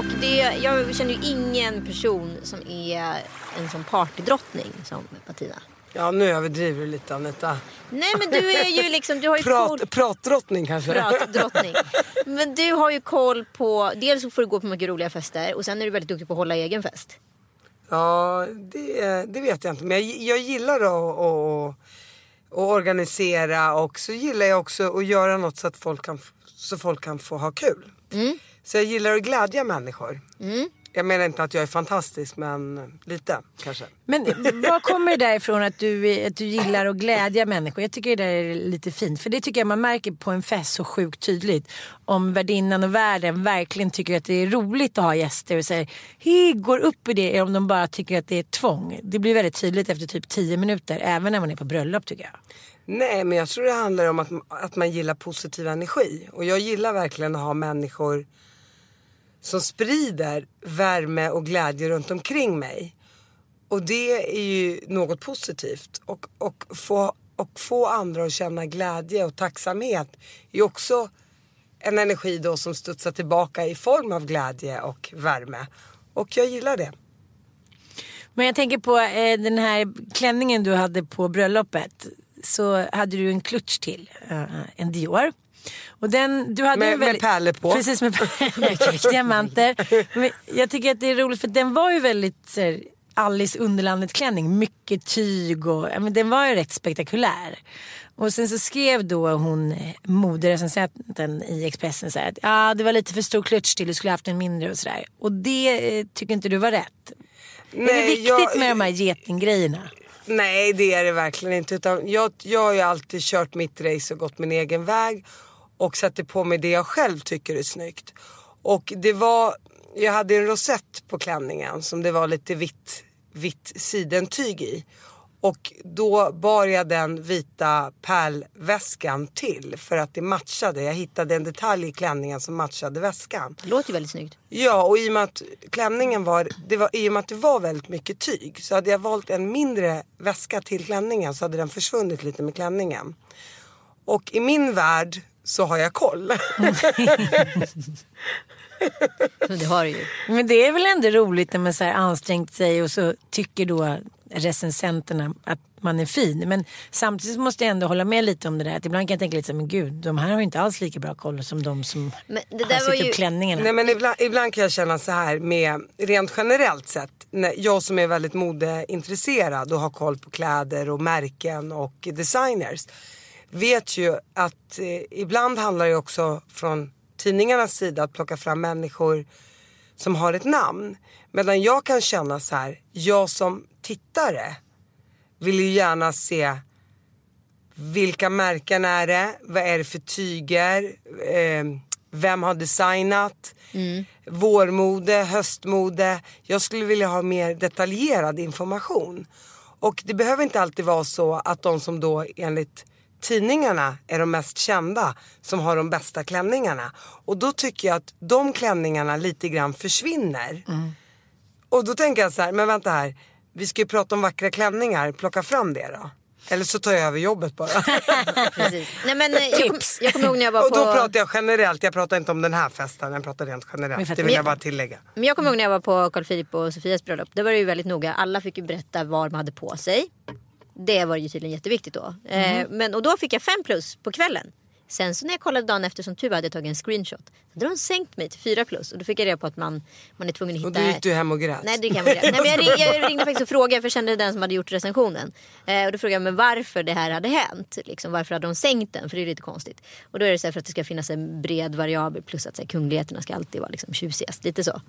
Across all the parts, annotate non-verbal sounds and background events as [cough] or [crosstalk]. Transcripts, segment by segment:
Och det, jag känner ju ingen person som är en sån partydrottning som Bettina. Ja, nu överdriver du lite Anita. Nej men du är ju liksom, du har ju koll... [laughs] Prat, pratdrottning kanske? Pratdrottning. [laughs] Men du har ju koll på, dels får du gå på mycket roliga fester och sen är du väldigt duktig på att hålla egen fest. Ja, det, det vet jag inte. Men jag, jag gillar att, att, att organisera och så gillar jag också att göra något så att folk kan, så folk kan få ha kul. Så jag gillar att glädja människor. Jag menar inte att jag är fantastisk men lite kanske. Men var kommer det ifrån att du, att du gillar att glädja människor? Jag tycker det där är lite fint. För det tycker jag man märker på en fest så sjukt tydligt. Om värdinnan och värden verkligen tycker att det är roligt att ha gäster och säger hej, går upp i det. Om de bara tycker att det är tvång. Det blir väldigt tydligt efter typ 10 minuter. Även när man är på bröllop tycker jag. Nej men jag tror det handlar om att, att man gillar positiv energi. Och jag gillar verkligen att ha människor som sprider värme och glädje runt omkring mig. Och det är ju något positivt. Och, och, få, och få andra att känna glädje och tacksamhet är också en energi då som studsar tillbaka i form av glädje och värme. Och jag gillar det. Men jag tänker på eh, den här klänningen du hade på bröllopet. Så hade du en klutch till, eh, en Dior. Och den, du hade Med- väldigt, med pärlor på. Precis med, [laughs] med diamanter. Men jag tycker att det är roligt för den var ju väldigt så här, Alice Underlandet klänning. Mycket tyg och ja, men den var ju rätt spektakulär. Och sen så skrev då hon eh, moderecensenten i Expressen så här att ja, det var lite för stor klutch till, du skulle haft en mindre och sådär. Och det eh, tycker inte du var rätt. är det viktigt jag- med de här getinggrejerna? Nej det är det verkligen inte. Utan jag, jag har ju alltid kört mitt race och gått min egen väg. Och sätter på mig det jag själv tycker är snyggt. Och det var, jag hade en rosett på klänningen som det var lite vitt, vitt sidentyg i. Och då bar jag den vita pärlväskan till för att det matchade. Jag hittade en detalj i klänningen som matchade väskan. Det låter ju väldigt snyggt. Ja och i och med att klänningen var, det var, i och med att det var väldigt mycket tyg så hade jag valt en mindre väska till klänningen så hade den försvunnit lite med klänningen. Och i min värld så har jag koll. [laughs] Men det har du ju. Men det är väl ändå roligt när man så här ansträngt sig och så tycker då recensenterna att man är fin. Men samtidigt måste jag ändå hålla med lite om det där. Att ibland kan jag tänka lite så här, men gud, de här har ju inte alls lika bra koll som de som Men det har där var sytt ju... upp klänningarna. Nej men ibland, ibland kan jag känna så här med rent generellt sett. När jag som är väldigt modeintresserad och har koll på kläder och märken och designers. Vet ju att eh, ibland handlar det också från tidningarnas sida att plocka fram människor som har ett namn. Medan jag kan känna så här, jag som tittare vill ju gärna se vilka märken är det? Vad är det för tyger? Eh, vem har designat? Vårmode, höstmode. Jag skulle vilja ha mer detaljerad information. Och det behöver inte alltid vara så att de som då enligt tidningarna är de mest kända som har de bästa klänningarna. Och då tycker jag att de klänningarna lite grann försvinner. Och då tänker jag så här, men vänta här. Vi ska ju prata om vackra klänningar, plocka fram det då. Eller så tar jag över jobbet bara. [laughs] Precis. Nej, men, eh, jag, kom, jag kommer ihåg när jag var och då på... pratar jag generellt, jag pratar inte om den här festen, jag pratar rent generellt. Det vill jag bara tillägga. Men jag kommer ihåg när jag var på Carl Philip och Sofias bröllop. Då var det ju väldigt noga. Alla fick ju berätta vad de hade på sig. Det var ju tydligen jätteviktigt då. Eh, men, och då fick jag fem plus på kvällen. Sen så när jag kollade dagen efter som tur hade jag tagit en screenshot. Då hade de sänkt mig till fyra plus. Och då fick jag reda på att man, man är tvungen att hitta... Och då gick du hem och grät. Nej, det gick hem och grät. Nej, men jag, [laughs] ringde, jag ringde faktiskt och frågade för jag kände den som hade gjort recensionen. Eh, och då frågade jag men varför det här hade hänt. Liksom, varför hade de sänkt den? För det är lite konstigt. Och då är det så här för att det ska finnas en bred variabel plus att så här, kungligheterna ska alltid vara liksom, tjusigast. Lite så.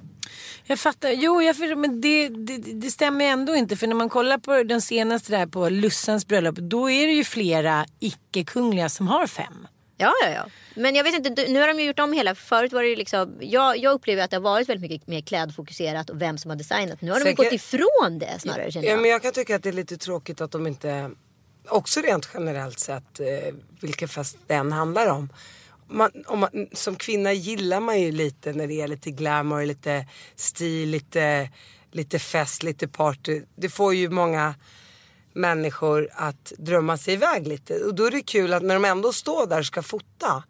Jag fattar. Jo, jag, men det, det, det stämmer ändå inte. För när man kollar på den senaste där på Lussans bröllop. Då är det ju flera icke-kungliga som har fem. Ja, ja, ja. Men jag vet inte, nu har de ju gjort om hela. Förut var det ju liksom, jag, jag upplever att det har varit väldigt mycket mer klädfokuserat och vem som har designat. Nu har de Sen gått ifrån det snarare känner Ja, jag. men jag kan tycka att det är lite tråkigt att de inte, också rent generellt sett, eh, vilken fest den handlar om. Man, om man, som kvinna gillar man ju lite när det är lite glamour, lite stil, lite, lite fest, lite party. Det får ju många människor att drömma sig iväg lite. Och då är det kul att när de ändå står där och ska fota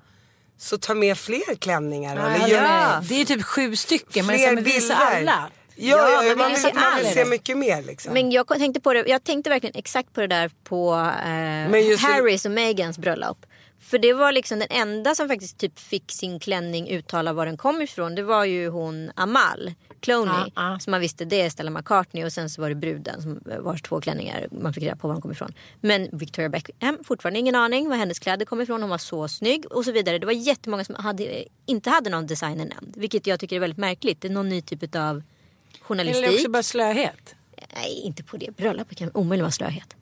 så ta med fler klänningar. eller gör ja. Det är typ sju stycken. Men, fler så, men visa bilder. alla. Ja, Ja, ja, man ja, man vill vill, se man vill se mycket mer liksom. Men jag tänkte på det, jag tänkte verkligen exakt på det där på eh, Men Harrys och Megans bröllop. För det var liksom den enda som faktiskt typ fick sin klänning uttala var den kom ifrån. Det var ju hon Amal Clooney. Ja, ja. Som man visste det är Stella McCartney och sen så var det bruden som vars två klänningar man fick reda på var de kom ifrån. Men Victoria Beckham, fortfarande ingen aning var hennes kläder kom ifrån. Hon var så snygg och så vidare. Det var jättemånga som hade, inte hade någon designer nämnd. Vilket jag tycker är väldigt märkligt. Det är någon ny typ av journalistik. Eller också bara slöhet. Nej, inte på det bröllopet. kan omöjligt vara slöhet.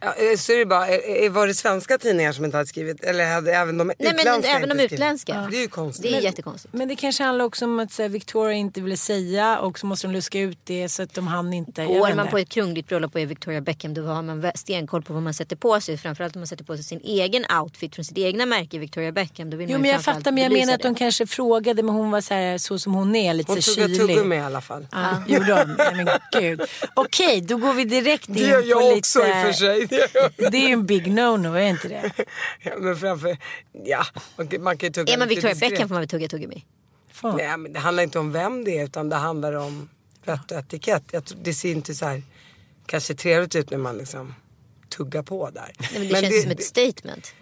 Ja, eh, så är det bara, eh, eh, var det svenska tidningar som inte hade skrivit? Eller hade även de Nej, utländska men även inte de utländska. Det är ju konstigt. Det är Men- jättekonstigt. Men det kanske handlar också om att så här, Victoria inte ville säga och så måste de luska ut det så att de hann inte. Går man på ett kungligt bröllop och är Victoria Beckham då har man stenkoll på vad man sätter på sig. Framförallt om man sätter på sig sin egen outfit från sitt egna märke Victoria Beckham. Då vill Jo man men ju jag fattar men jag menar att de kanske frågade men hon var så här så som hon är lite Hon så kylig. tuggummi i alla fall. Ja, gjorde hon? Nej men gud. Okej, då går vi direkt in Det gör på jag lite... också i och för sig. Det. [laughs] Det är ju en big no-no, är inte det? Ja, men framför, ja, man kan, man kan ju tugga Är man Victoria diskret. Beckham får man väl tugga tuggummi. Nej men det handlar inte om vem det är utan det handlar om vett och etikett. Jag det ser inte så här kanske trevligt ut när man liksom tuggar på där. Nej, men det känns som ett statement.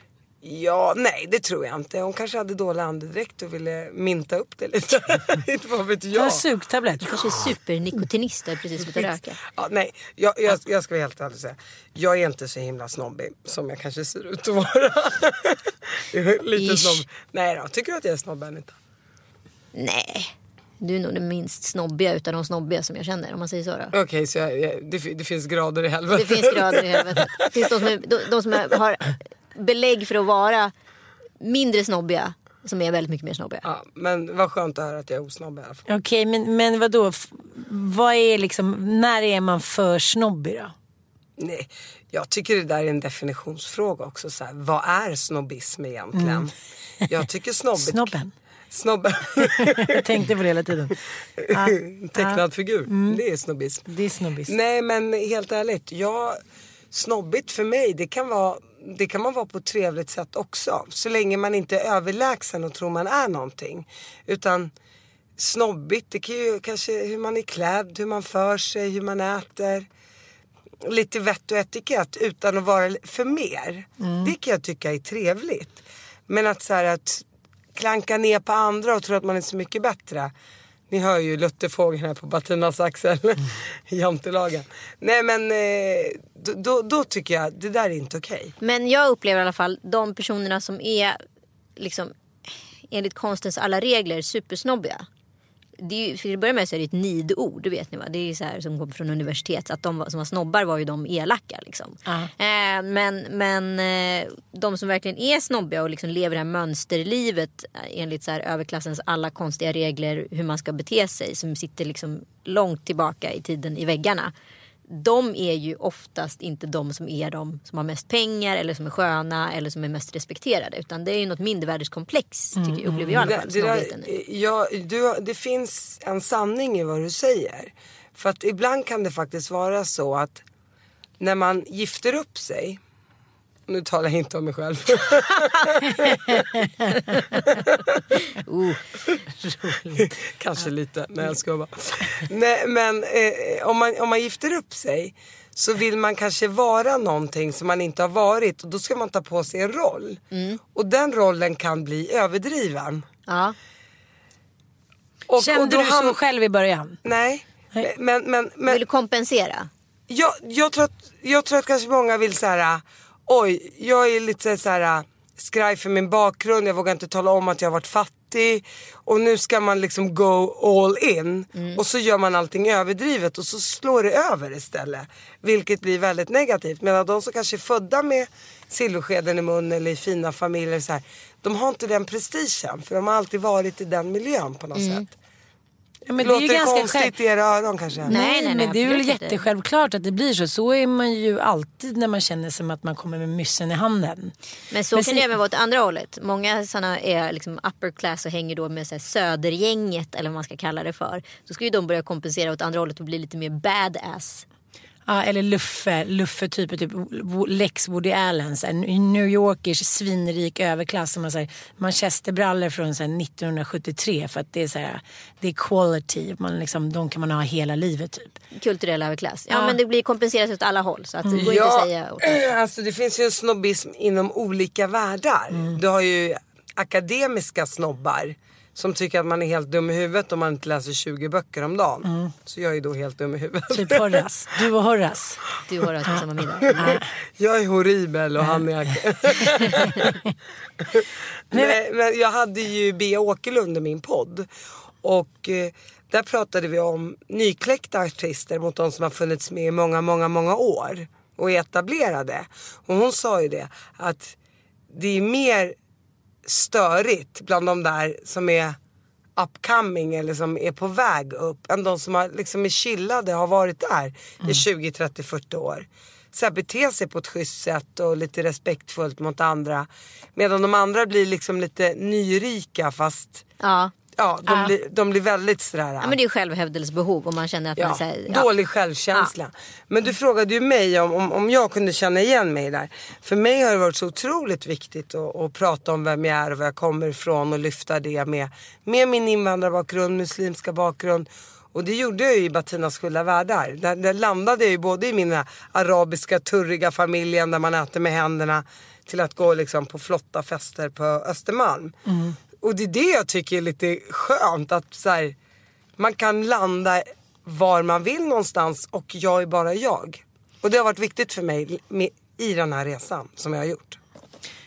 Ja, nej det tror jag inte. Hon kanske hade dålig andedräkt och ville minta upp det lite. [laughs] inte vad vet Ta jag. en sugtablett. Du kanske är supernikotinist och precis slutat röka. Ja, nej, jag, jag, jag ska vara helt ärlig och säga. Jag är inte så himla snobbig som jag kanske ser ut att vara. [laughs] Jag är Lite Ish. snobb. Nej då, tycker du att jag är snobb Anita? Nej. Du är nog den minst snobbiga utav de snobbiga som jag känner om man säger så då. Okej, så jag, jag, det, det finns grader i helvetet. Det finns grader i helvetet. Det [laughs] finns de som, är, de, de som är, har belägg för att vara mindre snobbiga. Som är väldigt mycket mer snobbiga. Ja, men vad skönt att höra att jag är osnobb i alla fall. Okej, men, men vadå? Vad är liksom, när är man för snobbig då? Nej, jag tycker det där är en definitionsfråga också. Så här, vad är snobbism egentligen? Jag tycker snobbigt... Snobben. Snobben. [laughs] Jag tänkte på det hela tiden. [laughs] Ja, Tecknad figur. Det är snobbism. det är snobbis. Nej men helt ärligt. Jag, snobbigt för mig det kan, vara, det kan man vara på ett trevligt sätt också. Så länge man inte är överlägsen och tror man är någonting. Utan snobbigt det kan ju kanske hur man är klädd, hur man för sig, hur man äter. Lite vett och etikett utan att vara för mer. Det kan jag tycka är trevligt. Men att så här att klanka ner på andra och tro att man är så mycket bättre. Ni hör ju luttefågeln här på Bettinas axel. [laughs] Jantelagen. Nej men eh, då, då, då tycker jag det där är inte okej. Men jag upplever i alla fall de personerna som är liksom enligt konstens alla regler supersnobbiga. Det är för att börja med så är det ett nidord, det vet ni va? Det är så här som kommer från universitet. Att de som var snobbar var ju de elaka liksom. Ja. Eh, men men eh, de som verkligen är snobbiga och liksom lever det här mönsterlivet eh, enligt så här överklassens alla konstiga regler hur man ska bete sig. Som sitter liksom långt tillbaka i tiden i väggarna de är ju oftast inte de som är de som har mest pengar eller som är sköna eller som är mest respekterade. Utan det är ju något mindervärdeskomplex tycker, upplever jag i alla Det, fall. det, i. där, ja, du, det finns en sanning i vad du säger. För att ibland kan det faktiskt vara så att när man gifter upp sig. Nu talar jag inte om mig själv. [laughs] Oh, Kanske lite, nej jag ska bara. Nej, men eh, om, man, om man gifter upp sig så vill man kanske vara någonting som man inte har varit och då ska man ta på sig en roll. Mm. Och den rollen kan bli överdriven. ja. Och, Kände och då du så själv i början? Nej. Nej. Men, men, men Vill du kompensera? jag, jag, tror att, jag tror att kanske många vill så här. Oj, jag är lite så här skraj för min bakgrund, jag vågar inte tala om att jag har varit fattig. Och nu ska man liksom go all in. Och så gör man allting överdrivet och så slår det över istället. Vilket blir väldigt negativt. Medan de som kanske är födda med silverskeden i munnen eller i fina familjer så här, de har inte den prestigen. För de har alltid varit i den miljön på något sätt. Ja, men Låter det, ganska konstigt själv- i era öron kanske? Nej, nej, nej, men det är väl inte. jättesjälvklart att det blir så. Så är man ju alltid när man känner som att man kommer med myssen i handen. Men så Men kan det även vara åt andra hållet. Många sådana är liksom upper class och hänger då med så här södergänget eller vad man ska kalla det för. Då ska ju de börja kompensera åt andra hållet och bli lite mer badass. Ja, eller Luffe, Luffe typ, typ Lex Woody Allen. Så New Yorkers svinrik överklass som har så här, manchesterbrallor från så här, 1973 för att det är så här, det är quality. Man liksom, de kan man ha hela livet typ. Kulturell överklass. Ja, Ja. men det blir kompenserat åt alla håll. Så att det går inte att säga åt alltså det finns ju en snobbism inom olika världar. Du har ju akademiska snobbar som tycker att man är helt dum i huvudet om man inte läser 20 böcker om dagen. Så jag är då helt dum i huvudet. Typ Horace. Du och Horace. Du har rätt på samma middag. Jag är horribel och han är... [laughs] Nej, men jag hade ju Bea Åkerlund i min podd. Och eh, där pratade vi om nykläckta artister mot de som har funnits med i många, många, många år. Och är etablerade. Och hon sa ju det att det är mer störigt bland de där som är upcoming eller som är på väg upp än de som har, liksom är chillade har varit där i 20, 30, 40 år. Så här, bete sig på ett schysst sätt och lite respektfullt mot andra. Medan de andra blir liksom lite nyrika fast Ja. Ja, de, Blir, de blir väldigt sådär. ja, men det är självhävdelsebehov och man känner att man Ja, så här, ja. dålig självkänsla. Men du frågade ju mig om, om, om jag kunde känna igen mig där. För mig har det varit så otroligt viktigt att, att prata om vem jag är och var jag kommer ifrån och lyfta det med, med min invandrarbakgrund, muslimska bakgrund. Och det gjorde jag ju i Batinas fulla världar. Där, där landade jag ju både i min arabiska turriga familjen där man äter med händerna till att gå liksom på flotta fester på Östermalm. Och det är det jag tycker är lite skönt att så här, man kan landa var man vill någonstans och jag är bara jag. Och det har varit viktigt för mig med, i den här resan som jag har gjort.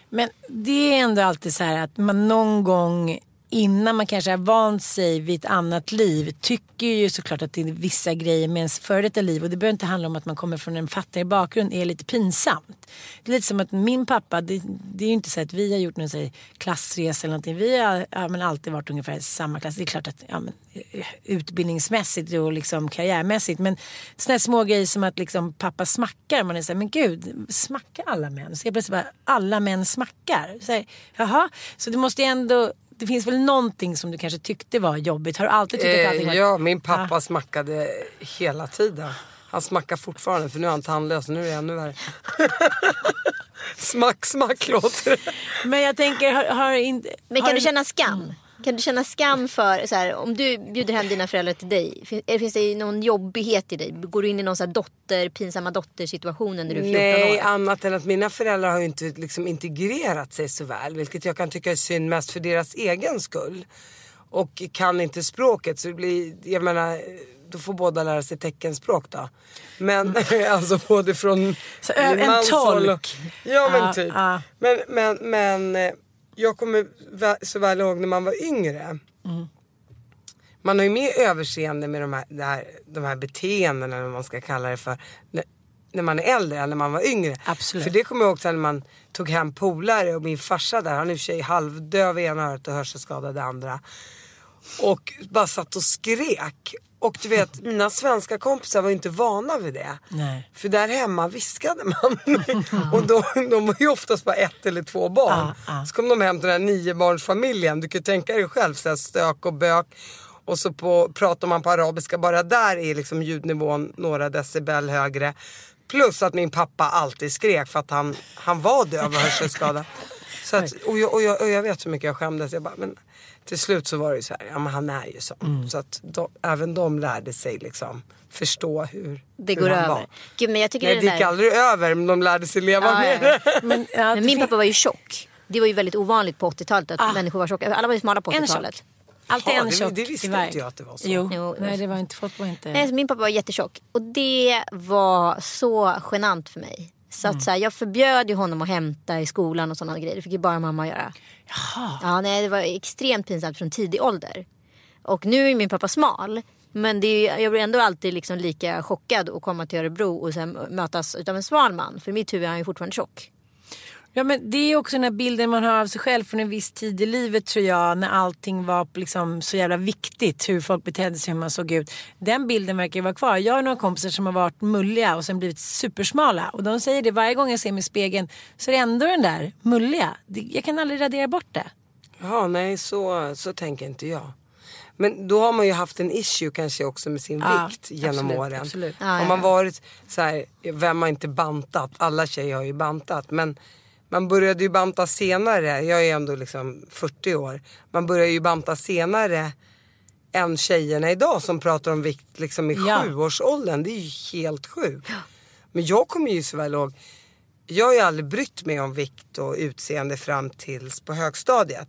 Men det är ändå alltid så här att man någon gång innan man kanske har vant sig vid ett annat liv tycker ju såklart att det är vissa grejer med ens före detta liv och det behöver inte handla om att man kommer från en fattigare bakgrund är lite pinsamt. Det är lite som att min pappa, det, det är ju inte så att vi har gjort någon här, klassresa eller någonting. Vi har ja, men alltid varit ungefär i samma klass. Det är klart att ja, men, eh, utbildningsmässigt och liksom karriärmässigt men sådana här små grejer som att liksom pappa smackar. Man är så här, men gud, smackar alla män? Så jag plötsligt bara, alla män smackar. Så här, jaha, så det måste ju ändå det finns väl någonting som du kanske tyckte var jobbigt? Har du alltid tyckt att allting Eh, var... ja, min pappa smackade hela tiden. Han smackar fortfarande för nu är han tandlös nu är det ännu värre. [laughs] smack, smack låter det. Men jag tänker, har, har inte... Men har kan du känna skam? Kan du känna skam för, så här, om du bjuder hem dina föräldrar till dig, fin- eh, finns det någon jobbighet i dig? Går du in i någon så här dotter, pinsamma dottersituationen när du är 14 Nej, år? annat än att mina föräldrar har ju inte liksom integrerat sig så väl. Vilket jag kan tycka är synd mest för deras egen skull. Och kan inte språket så det blir, jag menar, då får båda lära sig teckenspråk då. Men [laughs] alltså både från Mm. Så, en håll och- tolk. Ja men Ja, typ. ja. Men, men, men eh, jag kommer så väl ihåg när man var yngre. Mm. Man har ju mer överseende med de här, det här, de här beteendena eller vad man ska kalla det för. När, när man är äldre än när man var yngre. Absolut. För det kommer jag ihåg när man tog hem polare och min farsa där, han är i och för sig halvdöv i ena örat och hörselskadad i andra. Och bara satt och skrek. Och du vet, mina svenska kompisar var inte vana vid det. Nej. För där hemma viskade man. [laughs] och de, de var ju oftast bara ett eller två barn. Ja, ja. Så kom de hem till den här niobarnsfamiljen. Du kan ju tänka dig själv så här stök och bök. Och så på, pratar man på arabiska, bara där är liksom ljudnivån några decibel högre. Plus att min pappa alltid skrek för att han, han var döv och hörselskadad. Så att, [laughs] och, jag, och, jag, och jag vet hur mycket jag skämdes. Jag bara, men till slut så var det ju så här, ja men han är ju sån. Mm. Så att de, även de lärde sig liksom förstå hur, Det hur går han över. var. Gud, men jag tycker Nej det det gick där... aldrig över men de lärde sig leva Ja, med ja. det. Men, [laughs] ja, Men det min pappa var ju tjock. Det var ju väldigt ovanligt på 80-talet att Ah. människor var tjocka. Alla var ju smala på En 80-talet. tjock. Alltid Ja, en det- tjock det visste i varje. inte jag att det var så. Jo, Jo, det nej det var inte, folk var inte... Nej, så min pappa var jättetjock. Och det var så genant för mig. Så Mm. att så här, jag förbjöd ju honom att hämta i skolan och sådana grejer. Det fick ju bara mamma göra. Jaha. Ja, nej, det var extremt pinsamt från tidig ålder. Och nu är min pappa smal. Men det är, jag blir ändå alltid liksom lika chockad att komma till Örebro och sen mötas av en smal man. För i mitt huvud är han ju fortfarande tjock. Ja men det är också den här bilden man har av sig själv från en viss tid i livet tror jag. När allting var liksom så jävla viktigt. Hur folk betedde sig, hur man såg ut. Den bilden verkar ju vara kvar. Jag har några kompisar som har varit mulliga och sen blivit supersmala. Och de säger det varje gång jag ser mig i spegeln. Så är det ändå den där mulliga. Jag kan aldrig radera bort det. Ja, nej så, så tänker inte jag. Men då har man ju haft en issue kanske också med sin Ja, vikt genom absolut, åren. absolut. Ja, Om man ja. varit så här, vem har inte bantat? Alla tjejer har ju bantat. Men man började ju banta senare. Jag är ändå liksom 40 år. Man börjar ju banta senare än tjejerna idag som pratar om vikt liksom i Ja. sjuårsåldern. Det är ju helt sjukt. Men jag kommer ju så väl ihåg. Jag har ju aldrig brytt mig om vikt och utseende fram tills på högstadiet.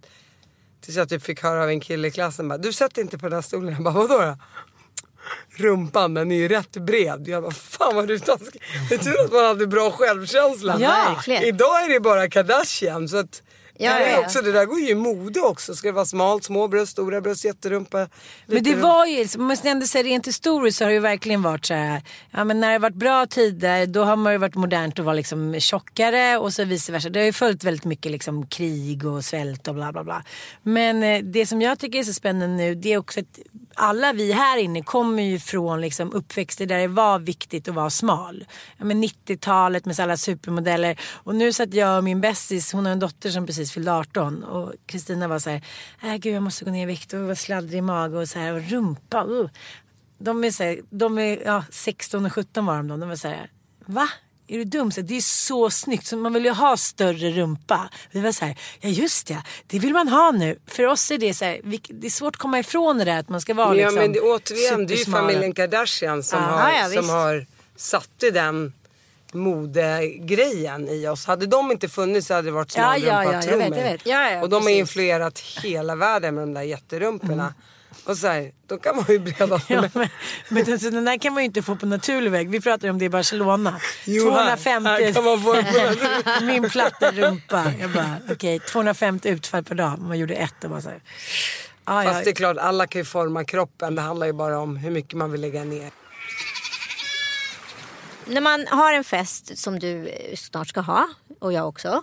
Tills jag typ fick höra av en kille i klassen bara, du sätter inte på den här stolen. Jag bara, vadå då? Rumpan den är ju rätt bred. Jag bara, fan vad du taskig. Det är tur att man hade bra självkänsla. Ja. Idag är det bara Kardashian. Så att Ja, det, är också, det där går ju i mode också. Ska det vara smalt, små bröst, stora bröst, jätterumpa. Men det var ju, om man ändå säger rent historiskt så har det ju verkligen varit så här. Ja men när det har varit bra tider då har man ju varit modernt att vara liksom tjockare och så vice versa. Det har ju följt väldigt mycket liksom krig och svält och bla bla bla. Men eh, det som jag tycker är så spännande nu det är också att alla vi här inne kommer ju från liksom uppväxter där det var viktigt att vara smal. Ja, men 90-talet med alla supermodeller. Och nu satt jag och min bästis, hon har en dotter som precis fyllde 18 och Kristina var så här, äh, gud jag måste gå ner i vikt och vara sladdrig i mage och så här och rumpa. Uh. De är, så här, de är ja, 16 och 17 var de då. De var så här, va? Är du dum? Så det är så snyggt. Så man vill ju ha större rumpa. Vi var så här, ja just det, det vill man ha nu. För oss är det så här, det är svårt att komma ifrån det där att man ska vara Ja liksom men det, återigen, det är ju familjen Kardashian som, Ja, har, ja, som har satt i den modegrejen i oss. Hade de inte funnits så hade det varit Ja, smalrumpa, ja, ja. Ja, ja, Och de har precis. influerat hela världen med de där jätterumporna. Och så här, då kan man ju breda [laughs] Ja, men, men alltså, den där kan man ju inte få på naturlig väg. Vi pratar om det i Barcelona. Jo, här- 250, här kan man få på [laughs] min platta rumpa. Jag bara, okej, 250 utfall per dag. Man gjorde ett och bara så här. Ah, Fast det är klart, alla kan ju forma kroppen. Det handlar ju bara om hur mycket man vill lägga ner. När man har en fest som du eh, snart ska ha och jag också.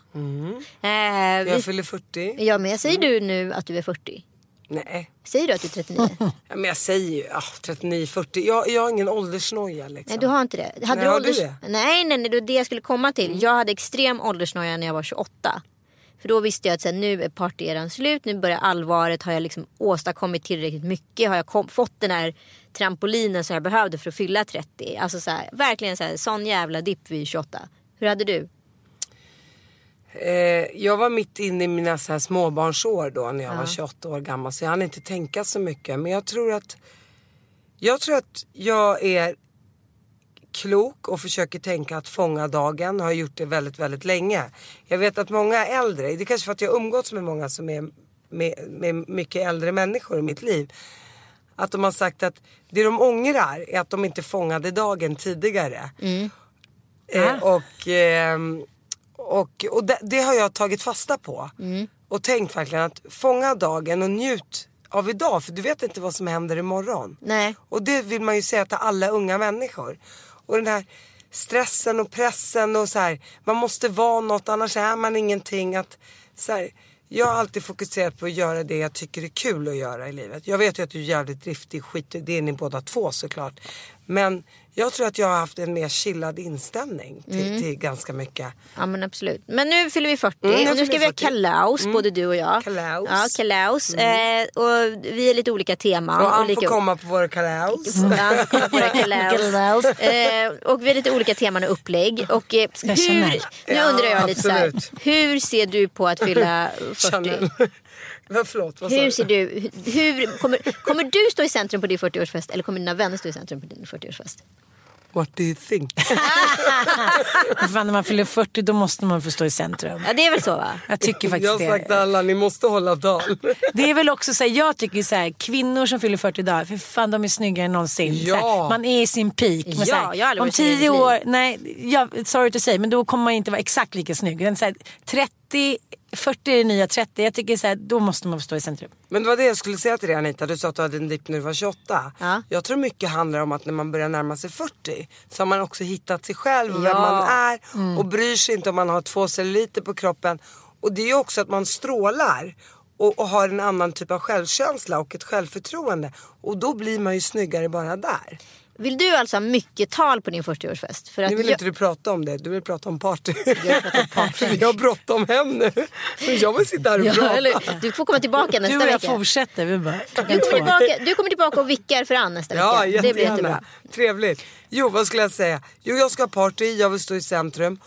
Eh, Jag vi, fyller 40. ja men säger du nu att du är 40? Nej. Säger du att du är 39? [laughs] Ja, men jag säger ju ah, 39, 40. Jag, jag har ingen åldersnoja liksom. Nej du har inte det. Hade Nej, har du ålders... det? Mm. Nej nej nej det var det jag skulle komma till. Jag hade extrem åldersnoja när jag var 28. För då visste jag att så här, nu är partyeran slut, nu börjar allvaret. Har jag liksom åstadkommit tillräckligt mycket? Har jag kom, fått den här trampolinen som jag behövde för att fylla 30? Alltså så här, verkligen så här, sån jävla dipp vid 28. Hur hade du? Eh, jag var mitt inne i mina så här småbarnsår då när jag var 28 år gammal. Så jag hann inte tänka så mycket. Men jag tror att jag tror att jag är klok och försöker tänka att fånga dagen. Har gjort det väldigt, väldigt länge. Jag vet att många äldre, det är kanske för att jag umgåtts med många som är med, med mycket äldre människor i mitt liv. Att de har sagt att det de ångrar är att de inte fångade dagen tidigare. Eh, och ehm, och, och det, det har jag tagit fasta på. Och tänkt verkligen att fånga dagen och njut av idag. För du vet inte vad som händer imorgon. Nej. Och det vill man ju säga till alla unga människor. Och den här stressen och pressen och så här. Man måste vara något annars är man ingenting. Att, så här, jag har alltid fokuserat på att göra det jag tycker är kul att göra i livet. Jag vet ju att du är jävligt driftig, skit det är ni båda två såklart. Men jag tror att jag har haft en mer chillad inställning till, till ganska mycket. Ja men absolut. Men nu fyller vi 40 Mm, nu och nu ska vi ha 40. kalas både du och jag. Kalas. Ja, kalas. Eh, och vi är lite olika teman. Och han lika... får komma på våra kalas. Ja, han får komma på våra. [laughs] Kalas. eh, och vi har lite olika teman och upplägg. Och, eh, jag hur, nu Ja, undrar jag lite så här. Hur ser du på att fylla [laughs] 40? Vad Förlåt, vad Hur ser du, hur, kommer, kommer du stå i centrum på din 40-årsfest eller kommer dina vänner stå i centrum på din 40-årsfest? What do you think? [laughs] Fan, när man fyller 40 då måste man få stå i centrum. Ja det är väl så va? Jag tycker Jag faktiskt har sagt till det. alla, ni måste hålla tal. Det är väl också så här, jag tycker så här, kvinnor som fyller 40 dagar, för fan de är snyggare än någonsin. Ja. här, man är i sin peak. Men Ja, så här, jag om varit snygg i 10 mitt år, nej, jag, sorry to say, men då kommer man inte vara exakt lika snygg. Men så här, 30, 40 är nya 30. Jag tycker så här, då måste man stå i centrum. Men det var det jag skulle säga till dig Anita. Du sa att du hade en dipp när du var 28. Ja. Jag tror mycket handlar om att när man börjar närma sig 40 så har man också hittat sig själv och vem Ja. man är och bryr sig inte om man har två celluliter på kroppen. Och det är ju också att man strålar och, och har en annan typ av självkänsla och ett självförtroende. Och då blir man ju snyggare bara där. Vill du alltså ha mycket tal på din 40-årsfest? För att Nu vill jag, inte du prata om det, du vill prata om party. Jag [laughs] har bråttom hem nu. Jag vill sitta här och ja, prata. eller, du får komma tillbaka Du nästa och jag vecka. fortsätter. Vi bara, Du kommer, tillbaka, du kommer tillbaka och vickar för Ann nästa Ja, vecka. Det blir jättegärna. jättebra. Trevligt. Jo, vad skulle jag säga? Jo, jag ska ha party, jag vill stå i centrum.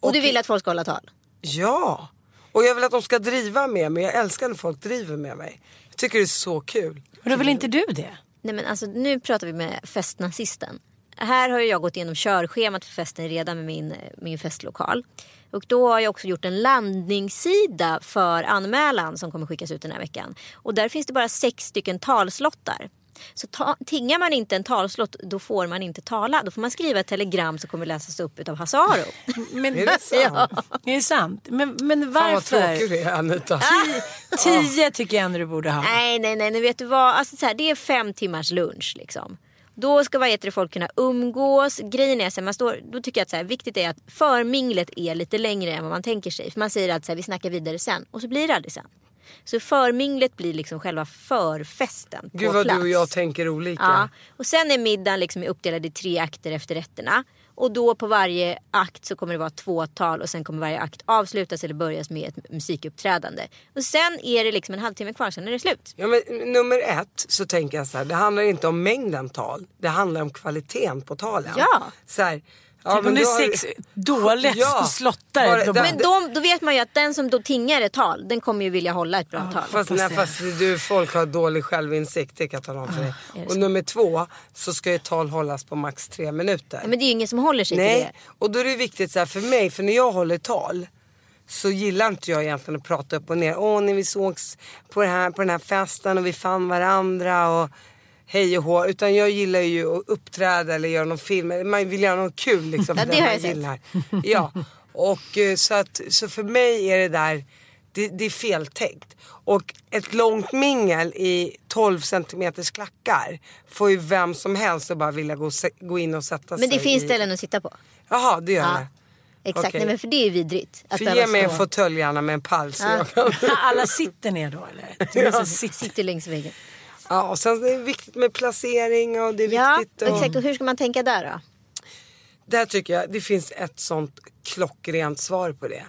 Och du vill att folk ska hålla tal? Ja, och jag vill att de ska driva med mig. Jag älskar när folk driver med mig. Jag tycker det är så kul. och då vill inte du det? Nej men alltså nu pratar vi med festnazisten. Här har jag gått igenom körschemat för festen redan med min, min festlokal. Och då har jag också gjort en landningssida för anmälan som kommer skickas ut den här veckan. Och där finns det bara sex stycken talslottar. Så ta, tingar man inte en talslott då får man inte tala. Då får man skriva ett telegram som kommer läsas upp av Hasse Aro. [laughs] Men, Är det [laughs] sant? Är det sant? Men, men Fan vad varför? tråkig du är Anita. [laughs] Tio tycker jag ändå du borde ha. Nej, nej, nej, nej vet du vad? Alltså, så här, det är fem timmars lunch liksom. Då ska vad heter det, folk kunna umgås. Grejen är så här, man står, då tycker jag att så här, viktigt är att förminglet är lite längre än vad man tänker sig. För man säger att så här, vi snackar vidare sen och så blir det aldrig sen. Så förminglet blir liksom själva förfesten på Gud vad plats. du och jag tänker olika. Ja. Och sen är middagen liksom uppdelad i tre akter efter rätterna. Och då på varje akt så kommer det vara två tal och sen kommer varje akt avslutas eller börjas med ett musikuppträdande. Och sen är det liksom en halvtimme kvar, sen är det slut. Ja, men nummer ett så tänker jag så här, det handlar inte om mängden tal. Det handlar om kvaliteten på talen. Ja. Så här, ja, Typ om det är sex dåliga Ja. slottare. Då Men de, då vet man ju att den som då tingar ett tal, den kommer ju vilja hålla ett bra tal. Fast, nej, fast du, folk har dålig självinsikt, det kan jag tala om för dig. Och nummer två så ska ju ett tal hållas på max tre minuter. Ja, men det är ju ingen som håller sig till Nej, det. och då är det viktigt så här för mig, för när jag håller tal så gillar inte jag egentligen att prata upp och ner. Åh, när vi sågs på, det här, på den här festen och vi fann varandra och hej och hå. Utan jag gillar ju att uppträda eller göra någon film. Man vill göra något kul liksom. [laughs] Ja, för det den har man jag sett. gillar. Ja, och eh, så, att, så för mig är det där, det, det är feltänkt. Och ett långt mingel i 12 centimeters klackar får ju vem som helst att bara vilja gå, gå in och sätta sig Men det finns i... ställen att sitta på. Jaha, det gör Ja. det. Exakt, Okej. Nej, men för det är ju vidrigt. Att För ge mig en fåtölj gärna med en pall så Ja. jag kan... [laughs] alla sitter ner då eller? Du sitta. Sitter längs väggen. Ja, och sen är det viktigt med placering och det är Ja, viktigt. Och... exakt. Och hur ska man tänka där då? Där tycker jag det finns ett sånt klockrent svar på det.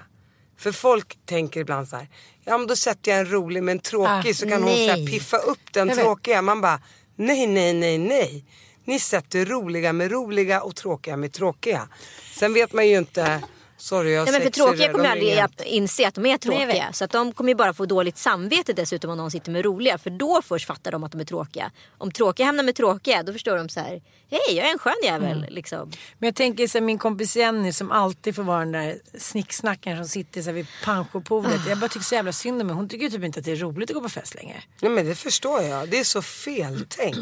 För folk tänker ibland så här, ja men då sätter jag en rolig men en tråkig Ah, så kan hon så här nej. piffa upp den tråkiga. Man bara, nej nej nej nej. Ni sätter roliga med roliga och tråkiga med tråkiga. Sen vet man ju inte, sorry jag Nej, men för tråkiga kommer de ju aldrig att inse att de är Nej, jag tråkiga. vet. Så att de kommer ju bara få dåligt samvete dessutom om någon sitter med roliga. För då först fattar de att de är tråkiga. Om tråkiga hamnar med tråkiga då förstår de så här. Hej jag är en skön jävel. Mm. Liksom. Men jag tänker så här, min kompis Jenny som alltid får vara den där snicksnackaren som sitter så här vid pensionpoolet. Jag bara tycker så jävla synd om henne. Hon tycker typ inte att det är roligt att gå på fest längre. Nej men det förstår jag. Det är så feltänkt.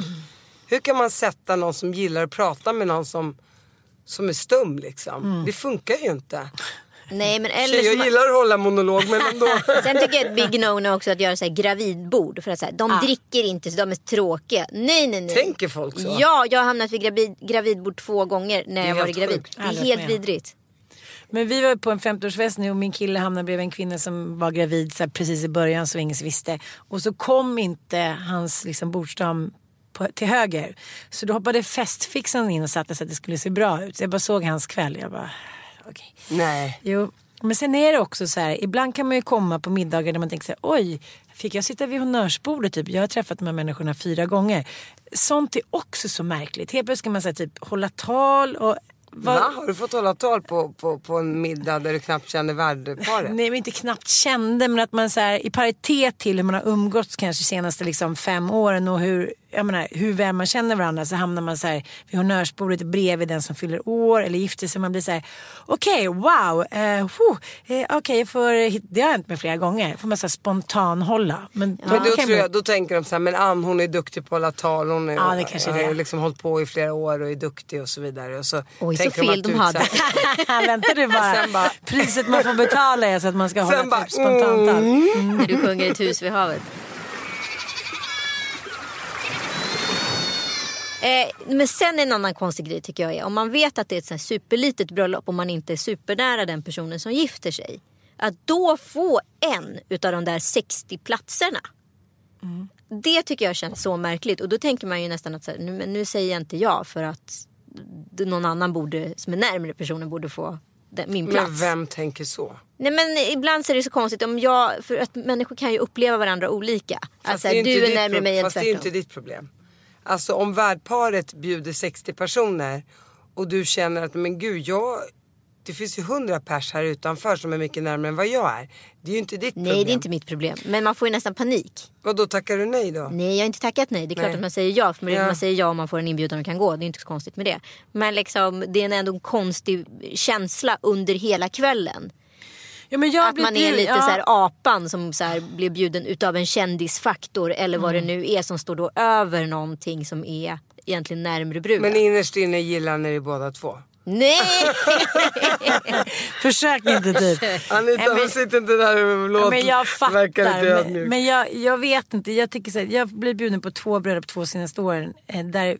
Hur kan man sätta någon som gillar att prata med någon som, som är stum liksom? Det funkar ju inte. Nej men eller Tjej, jag gillar att hålla monolog men ändå. [laughs] Sen tycker jag ett big no-no också att göra så här gravidbord. För att så här, de dricker inte så de är tråkiga. Nej nej nej. Tänker folk så? Ja, jag har hamnat vid gravid, gravidbord två gånger när jag varit gravid. sjukt. Det är helt med vidrigt. Men vi var på en 50-årsfest nu och min kille hamnade bredvid en kvinna som var gravid så här, precis i början så ingen visste. Och så kom inte hans liksom, bordsdam på, till höger. Så då hoppade festfixaren in och satte sig att det skulle se bra ut. Så jag bara såg hans kväll. Jag bara, okej. Nej. Jo, men sen är det också så här, ibland kan man ju komma på middagar där man tänker så här, oj, fick jag sitta vid honnörsbordet typ? Jag har träffat de här människorna fyra gånger. Sånt är också så märkligt. Helt plötsligt ska man säga typ hålla tal och vad- Va? Har du fått hålla tal på, på, på en middag där du knappt känner värdparet? [laughs] Nej men inte knappt kände men att man så här, i paritet till hur man har umgåtts kanske senaste liksom fem åren och hur, jag menar, hur väl man känner varandra så hamnar man så här vid honnörsbordet bredvid den som fyller år eller gifter sig. Man blir så här okej wow, eh, eh, okej får, det har hänt mig flera gånger. Får man så här spontan hålla. Men då, Men då, tror jag, då tänker de så här, men Ann hon är duktig på att hålla tal. Hon är, Ja, det kanske har liksom hållit på i flera år och är duktig och så vidare. Och så Oj, så tänker de fel att de du är hade. [laughs] Vänta du bara. Bara- Priset man får betala är så att man ska hålla typ spontantal. När du sjunger ett hus vid havet. Eh, men sen en annan konstig grej tycker jag är om man vet att det är ett så här superlitet bröllop och man inte är supernära den personen som gifter sig. Att då få en utav de där 60 platserna. Det tycker jag känns så märkligt och då tänker man ju nästan att så här, nu, nu säger jag inte ja för att någon annan borde, som är närmare personen borde få min plats. Men vem tänker så? Nej men ibland så är det så konstigt om jag, för att människor kan ju uppleva varandra olika. Alltså det är du är närmare mig än Fast det är tvärtom. inte ditt problem. Alltså om värdparet bjuder 60 personer och du känner att men gud jag det finns ju hundra pers här utanför som är mycket närmare än vad jag är. Det är ju inte ditt problem. Nej det är inte mitt problem. Men man får ju nästan panik. Vad då tackar du nej då? Nej jag har inte tackat nej. Det är klart Nej. att man säger ja. För Ja. man säger ja om man får en inbjudan och kan gå. Det är inte så konstigt med det. Men liksom, det är ändå en konstig känsla under hela kvällen. Ja, men jag Att blir man är lite ja. så här apan som så här blir bjuden utav en kändisfaktor. Eller vad Mm. det nu är som står då över någonting som är egentligen närmre bruden. Men innerst inne gillar ni det båda två? Nej! [laughs] [laughs] Försök inte typ. [laughs] Anita men- men, sitt inte där och låt Ja, men jag verkar lite fattar. Men, ödmjuk. men jag, jag vet inte. Jag, tycker så här, jag blir bjuden på två bröllop två senaste åren. eh, Där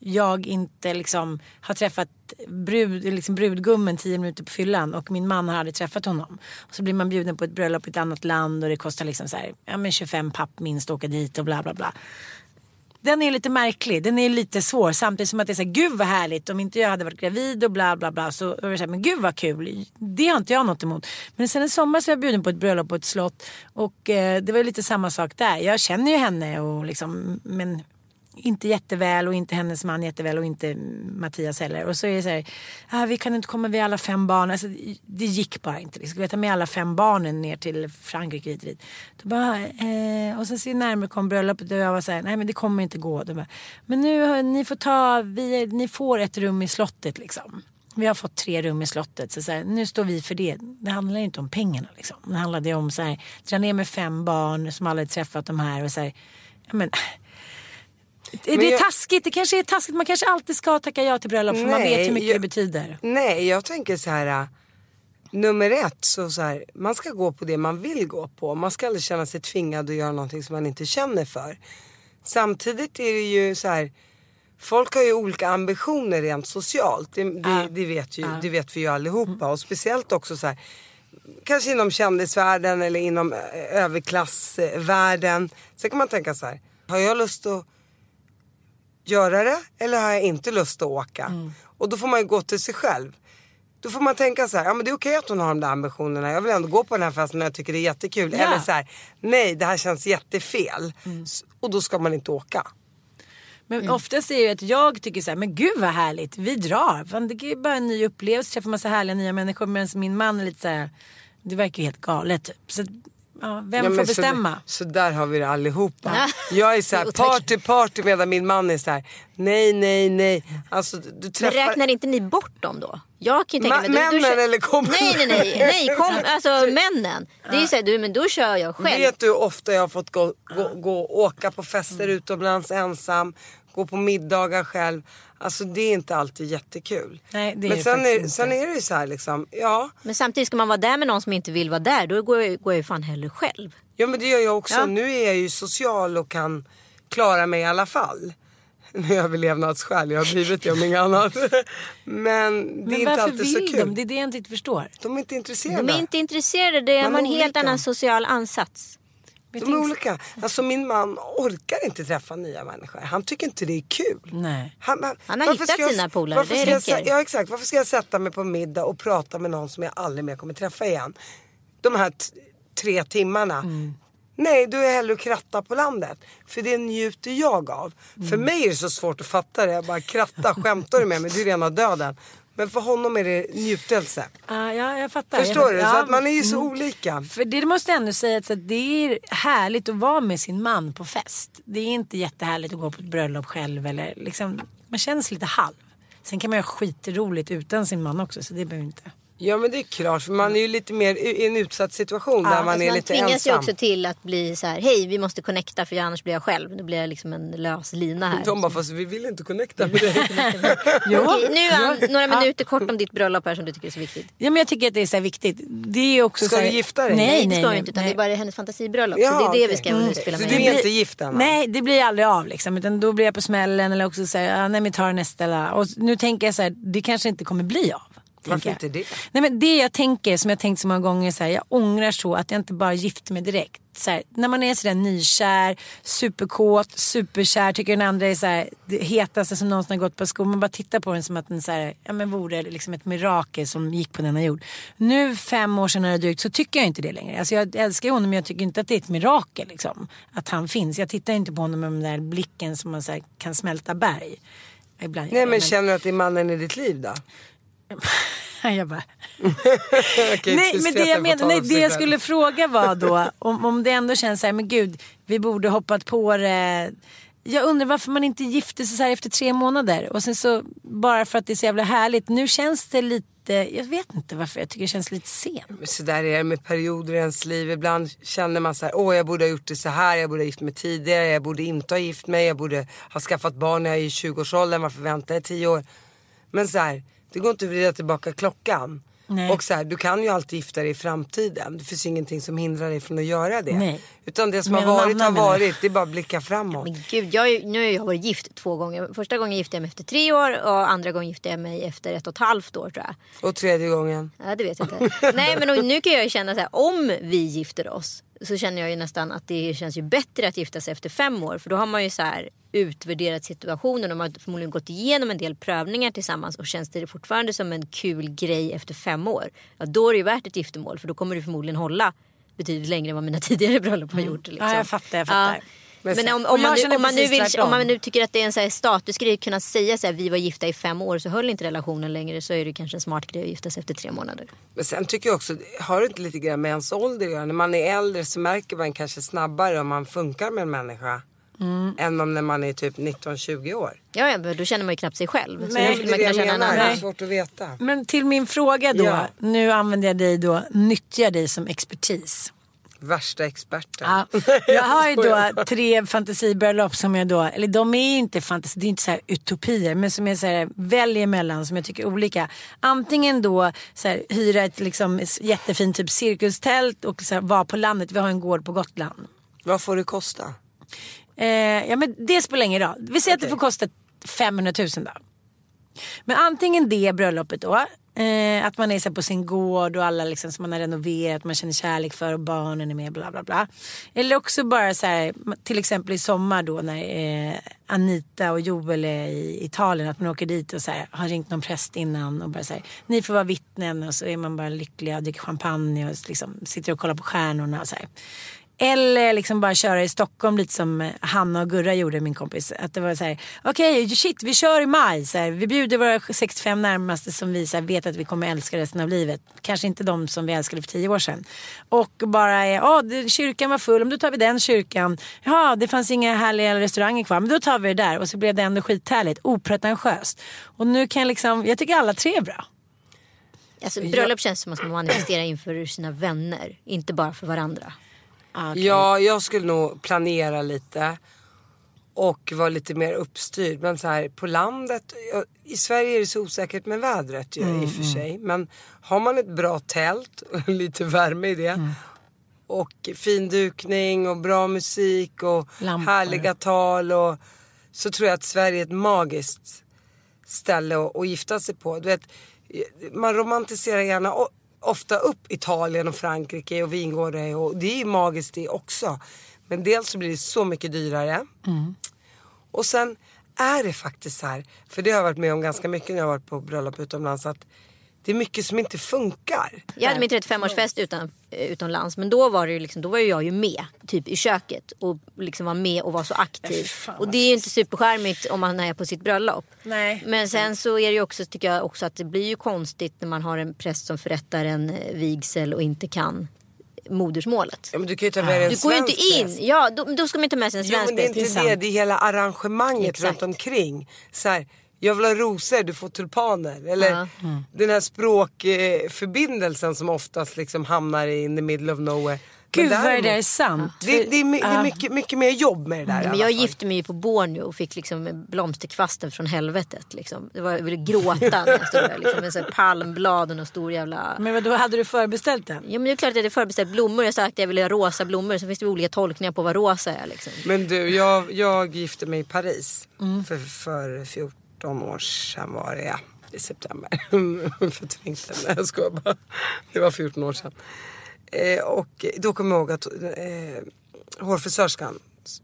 jag inte liksom har träffat brud, liksom brudgummen tio minuter på fyllan. Och min man har aldrig träffat honom. Och så blir man bjuden på ett bröllop i ett annat land. Och det kostar liksom så här, ja, men 25 papp minst att åka dit och bla bla bla. Den är lite märklig, den är lite svår samtidigt som att det är så här, gud vad härligt om inte jag hade varit gravid och bla bla bla så var det så här, men gud vad kul, det har inte jag något emot. Men sen i sommar så var jag bjuden på ett bröllop på ett slott och eh, det var ju lite samma sak där. Jag känner ju henne och liksom, men inte jätteväl och inte hennes man jätteväl och inte Mattias heller. Och så är det så här, ah, vi kan inte komma med alla fem barn. Alltså, det gick bara inte. Liksom. Vi skulle ta med alla fem barnen ner till Frankrike hit hit. Då bara, eh, och sen så närmare kom bröllopet och jag var så här, nej men det kommer inte gå. Bara, men nu, ni får ta, vi, ni får ett rum i slottet liksom. Vi har fått tre rum i slottet. Så, så här, nu står vi för det. Det handlar ju inte om pengarna. Liksom. Det handlade om så här, dra ner med fem barn som aldrig träffat de här. Och så här, ja, men, det, är jag- taskigt. Det kanske är taskigt. Man kanske alltid ska tacka ja till bröllop för man Nej, vet hur mycket jag- det betyder. Nej, jag tänker så här. äh, Nummer ett, så, så här, man ska gå på det man vill gå på. Man ska aldrig känna sig tvingad att göra någonting som man inte känner för. Samtidigt är det ju så här. Folk har ju olika ambitioner rent socialt. Det, det, det, vet, ju, det vet vi ju allihopa. Och speciellt också så här. Kanske inom kändisvärlden eller inom eh, överklassvärlden. Sen kan man tänka så här. Har jag lust att göra det eller har jag inte lust att åka? Mm. Och då får man ju gå till sig själv. Då får man tänka så här, ja men det är okej att hon har de där ambitionerna. Jag vill ändå gå på den här festen när jag tycker det är jättekul. Mm. Eller så här, nej det här känns jättefel. S- Och då ska man inte åka. Men oftast är det ju att jag tycker så här, men gud vad härligt, vi drar. Fan, det är bara en ny upplevelse, träffa massa härliga nya människor. Medan min man är lite så här, det verkar ju helt galet typ. Så, ja, vem Ja, får men bestämma? Så, så där har vi det allihopa. Ja. Jag är så här, [laughs] party party medan min man är så här, nej nej nej. Alltså du Men träffar... räknar inte ni bort dem då? Jag kan ju tänka Ma- mig, du, du männen kör- eller kompisar? Nej, nej, nej. nej kom, [laughs] alltså männen. Det är ju såhär, du, men då kör jag själv. Vet du hur ofta jag har fått gå, gå, gå åka på fester Mm. utomlands ensam, gå på middagar själv. Alltså det är inte alltid jättekul. Nej, det är Men det sen är, inte. sen är det ju så här liksom, ja. Men samtidigt ska man vara där med någon som inte vill vara där, då går jag, går jag ju fan hellre själv. Ja men det gör jag också. Ja. Nu är jag ju social och kan klara mig i alla fall. Nu är jag överlevnadsskäl, jag har blivit det om inget annat. [laughs] Men det är Men inte varför alltid så vill kul. de? Det är det jag inte förstår. De är inte intresserade. De är inte intresserade, det är Man är en helt olika. annan social ansats. Jag De är olika. Alltså min man orkar inte träffa nya människor. Han tycker inte det är kul. Nej. Han har varför hittat ska jag- sina polare, det jag räcker. sä- Ja exakt. Varför ska jag sätta mig på middag och prata med någon som jag aldrig mer kommer träffa igen? De här tre timmarna. Mm. Nej, då är jag hellre och kratta på landet. För det njuter jag av. Mm. För mig är det så svårt att fatta det. Jag bara kratta, skämtar du med mig? Det är rena döden. Men för honom är det njutelse. Ja, ja, jag fattar. Förstår jag du? fattar. Så att man är ju så mm. olika. För det måste jag ändå säga att det är härligt att vara med sin man på fest. Det är inte jättehärligt att gå på ett bröllop själv eller liksom, man känns lite halv. Sen kan man ju ha skitroligt utan sin man också så det behöver inte. Ja men det är klart. För man är ju lite mer i en utsatt situation där man Alltså, är man lite tvingas ju ensam. också till att bli så här, hej vi måste connecta för annars blir jag själv. Då blir jag liksom en lös lina här. De bara, fast vi vill inte connecta med dig. [laughs] Jo. Okej, nu Ann, några Ja. minuter kort om ditt bröllop här som du tycker är så viktigt. Ja men jag tycker att det är så här viktigt. Det är också Ska så här, du gifta dig? Nej, Nej, nej, det ska nej, du inte utan nej. det är bara hennes fantasibröllop. Ja, så det är det okej. vi ska Mm. spela Så med. du Det är inte gift än? va? Nej det blir aldrig av liksom. Utan då blir jag på smällen eller också säger ja, nej men tar nästa. eller- Och nu tänker jag så här, det kanske inte kommer bli av. Varför jag. inte det? Nej men det jag tänker som jag tänkt så många gånger så här, jag ångrar så att jag inte bara gifte mig direkt. Så här, när man är sådär nykär, superkåt, superkär, tycker den andra är så här, det hetaste som någonsin har gått på skor. Man bara tittar på den som att den så här, ja, men vore liksom ett mirakel som gick på denna jord. Nu fem år det drygt så tycker jag inte det längre. Alltså jag älskar honom men jag tycker inte att det är ett mirakel liksom, att han finns. Jag tittar inte på honom med den där blicken som man så kan smälta berg. Ibland Nej jag, men känner du att det är mannen i ditt liv då? [laughs] jag bara, [laughs] Okej, nej men det jag menar, nej, det jag skulle fråga var då [laughs] om, om det ändå känns så här, men gud, vi borde hoppat på det. Jag undrar varför man inte gifte sig så här efter tre månader och sen så bara för att det är så jävla härligt. Nu känns det lite, jag vet inte varför jag tycker det känns lite sent. Så där är det med perioder i ens liv. Ibland känner man så här, åh jag borde ha gjort det så här, jag borde ha gift mig tidigare, jag borde inte ha gift mig, jag borde ha skaffat barn när jag är i 20-årsåldern, varför väntar jag 10 år? Men så här, det går inte att vrida tillbaka klockan. Nej. Och så här, du kan ju alltid gifta dig i framtiden. Det finns ju ingenting som hindrar dig från att göra det. Nej. Utan det som Med har varit har varit, det är bara att blicka framåt. Men gud, jag, är nu har jag varit gift två gånger. Första gången gifte jag mig efter tre år och andra gången gifte jag mig efter ett och ett halvt år tror jag. Och tredje gången. Ja, det vet jag inte. Nej, men nu kan jag ju känna så här, om vi gifter oss så känner jag ju nästan att det känns ju bättre att gifta sig efter fem år. För då har man ju så här utvärderat situationen och man har förmodligen gått igenom en del prövningar tillsammans och känns det fortfarande som en kul grej efter fem år. Ja, då är det ju värt ett giftermål för då kommer det förmodligen hålla betydligt längre än vad mina [laughs] tidigare bröllop har gjort. Liksom. Ja, jag fattar, jag fattar. Men, om, om, man nu, om, man nu vill, om man nu tycker att det är en så här statusgrej att kunna säga så här, vi var gifta i fem år så höll inte relationen längre så är det kanske en smart grej att gifta sig efter tre månader. Men sen tycker jag också, har det inte lite grann med ens ålder att göra? När man är äldre så märker man kanske snabbare om man funkar med en människa. Mm. Än om när man är typ 19-20 år. Ja, ja, då känner man ju knappt sig själv. Så Nej, Det skulle är man det jag menar, det är svårt att veta. Men till min fråga då, Ja. nu använder jag dig då, nyttjar dig som expertis. Värsta experten. Ja, [laughs] jag har ju då tre fantasibröllop som jag då, eller de är ju inte fantasi, det är inte så utopier men som jag så här, väljer mellan som jag tycker är olika. Antingen då så här, hyra ett liksom, jättefint typ cirkustält och så här, vara på landet, vi har en gård på Gotland. Vad får det kosta? Eh, ja men det spelar ingen roll. Vi säger att det får kosta 500 000 då. Men antingen det bröllopet då. Eh, att man är så här på sin gård och alla liksom som man har renoverat, man känner kärlek för och barnen är med bla bla bla. Eller också bara så här, till exempel i sommar då när eh, Anita och Joel är i Italien, att man åker dit och så här, har ringt någon präst innan och bara så här, ni får vara vittnen och så är man bara lycklig och dricker champagne och liksom sitter och kollar på stjärnorna och så här. Eller liksom bara köra i Stockholm lite som Hanna och Gurra gjorde min kompis. Att det var så här, okej shit vi kör i maj. Så här, vi bjuder våra 65 närmaste som vi så här, vet att vi kommer älska resten av livet. Kanske inte de som vi älskade för tio år sedan. Och bara, ja oh, kyrkan var full, men då tar vi den kyrkan. Ja det fanns inga härliga restauranger kvar, men då tar vi det där. Och så blev det ändå skithärligt, opretentiöst. Och nu kan jag liksom, jag tycker alla tre är bra. Alltså, bröllop känns som att man manifesterar inför sina vänner, inte bara för varandra. Ah, okej. Ja, jag skulle nog planera lite. Och vara lite mer uppstyrd. Men så här på landet. I Sverige är det så osäkert med vädret ju, Mm, i och för sig. Men har man ett bra tält och [laughs] lite värme i det. Mm. Och fin dukning och bra musik och Lampor. härliga tal. Och, så tror jag att Sverige är ett magiskt ställe att, att gifta sig på. Du vet, man romantiserar gärna ofta upp Italien och Frankrike och vingårdar och det är magiskt det också. Men dels så blir det så mycket dyrare. Och sen är det faktiskt så här, för det har jag varit med om ganska mycket när jag har varit på bröllop utomlands att det är mycket som inte funkar. Jag hade min 35-årsfest utan, eh, utomlands men då var, det ju liksom, då var ju jag ju med typ i köket och liksom var med och var så aktiv. fan, Och det är ju inte superskärmigt om man är på sitt bröllop. Nej. Men sen så är det ju också, tycker jag också att det blir ju konstigt när man har en präst som förrättar en eh, vigsel och inte kan modersmålet. Ja, du kan ju ta med dig en Du går ju inte in. präst. Ja, då, då ska man inte ta med sig en Jo svensk men det är inte det det är hela arrangemanget Exakt. runt omkring. Så här, jag vill ha rosor, du får tulpaner. Eller Ja. den här språkförbindelsen som oftast liksom hamnar in the middle of nowhere. Men Gud vad det där är sant. Det, det, är, det är mycket, mycket mer jobb med det där Men alla jag gifte mig ju på Borneo och fick liksom blomsterkvasten från helvetet. Liksom. Det var, jag ville gråta när jag stod där. Liksom, med så här palmblad och någon stor jävla... Men vad då hade du förbeställt den? Ja men det är klart att jag hade förbeställt blommor. Jag sa att jag ville ha rosa blommor. Så finns det olika tolkningar på vad rosa är. Liksom. Men du, jag, jag gifte mig i Paris Mm. för, för 14 år sedan var det ja. I september. [laughs] Förträngt den. Nej, jag skojar bara. Det var 14 år sedan. Eh, och då kommer jag ihåg att eh, hårfrisörskan,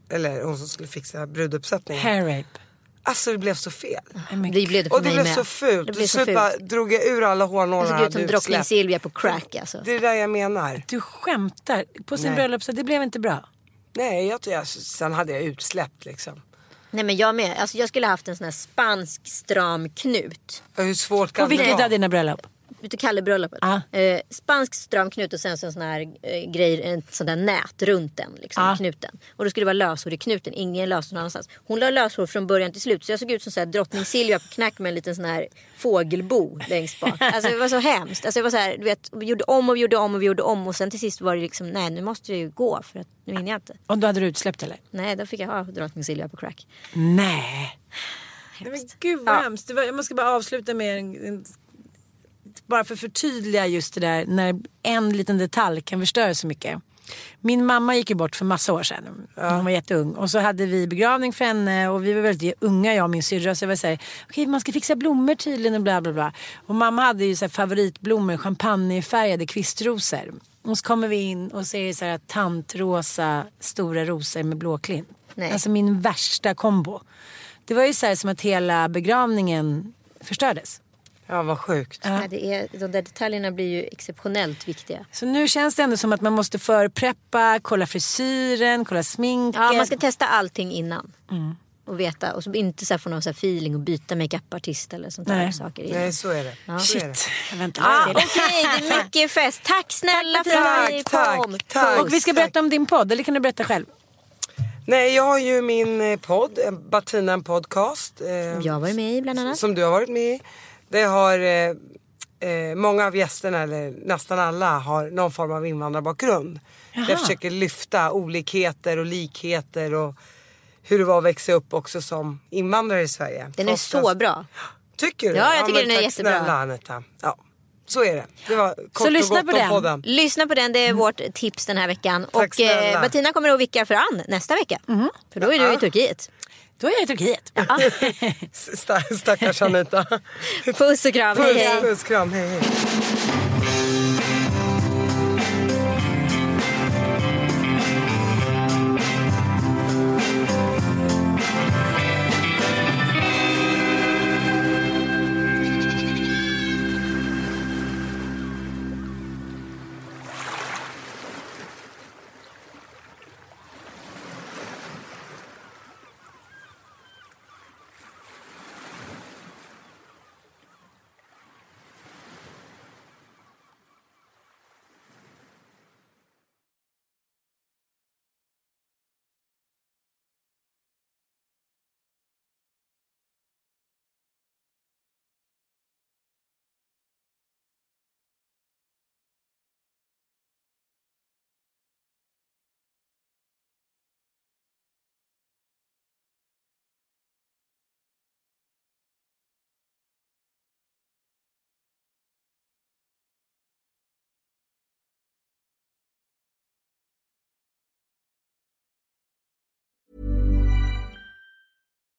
eller hon som skulle fixa bruduppsättningen. Hair rape. Alltså det blev så fel. Men Det blev det Och det blev med. så fult. Det blev så fult. bara drog jag ur alla hårnålar Det såg ut som drottning. Silvia på crack alltså. Det är det jag menar. Du skämtar. På sin bröllopsdag, det blev inte bra. Nej, jag, jag, sen hade jag utsläppt liksom. Nej men jag med. Alltså, jag skulle haft en sån här spansk stram knut. Hur svårt På kan det vilket vara? av dina bröllop? Ute Kallebröllopet. Ah. Eh, spansk stram knut och sen så en sån här eh, grej, en sån där nät runt den. Liksom, Ah. knuten. Och då skulle det vara löshår i knuten, ingen löshår någon annanstans. Hon la löshår från början till slut. Så jag såg ut som så här, drottning Silvia på knack med en liten sån här fågelbo längst bak. [laughs] Alltså det var så hemskt. Alltså, det var så här, du vet, vi gjorde om och vi gjorde om och vi gjorde om. Och sen till sist var det liksom, nej nu måste jag ju gå för att nu hinner jag inte. Och då hade du utsläppt eller? Nej då fick jag ha drottning Silvia på crack. Nej. Nej, men gud vad Ja. hemskt. Var, jag måste bara avsluta med en, en, bara för att förtydliga just det där när en liten detalj kan förstöra så mycket. Min mamma gick ju bort för massa år sedan. Hon var jätteung. Och så hade vi begravning för henne och vi var väldigt unga jag och min syrra. Så jag var såhär, okej man ska fixa blommor tydligen och bla bla bla. Och mamma hade ju så favoritblommor, champagnefärgade kvistrosor. Och så kommer vi in och ser så här tantrosa stora rosor med blåklint. Nej. Alltså min värsta kombo. Det var ju så här som att hela begravningen förstördes. Ja, vad sjukt. Ja. det är, de där detaljerna blir ju exceptionellt viktiga. Så nu känns det ändå som att man måste förpreppa, kolla frisyren, kolla sminket. Ja, man ska testa allting innan. Och veta. Och så inte så här få någon så här feeling och byta makeupartist eller sånt där Nej. saker innan. Nej, så är det. Är det. Shit, jag väntar Ja, till. Okej, det är [laughs] mycket fest. Tack snälla för Tack, att ni tack, kom. tack. Och vi ska berätta om din podd, eller kan du berätta själv? Nej, jag har ju min eh, podd, eh, Batina en podcast. Eh, Jag var ju med i bland annat. Som du har varit med i. Det har eh, eh, många av gästerna, eller nästan alla, har någon form av invandrarbakgrund. Jag försöker lyfta olikheter och likheter och hur det var att växa upp också som invandrare i Sverige. Den är Oftast- så bra. Tycker du? Ja, jag tycker men den är tack jättebra. snälla Anetta. Ja, så är det. Det var kort lyssna och på gott den. om podden. Lyssna på den, det är vårt tips den här veckan. Tack och eh. Bettina kommer att vicka för Ann nästa vecka. För då är du i Turkiet. Då är jag i Turkiet. [laughs] Sta- Stackars Anita. Puss och kram, hej Puss, hej. puss, kram, hej hej.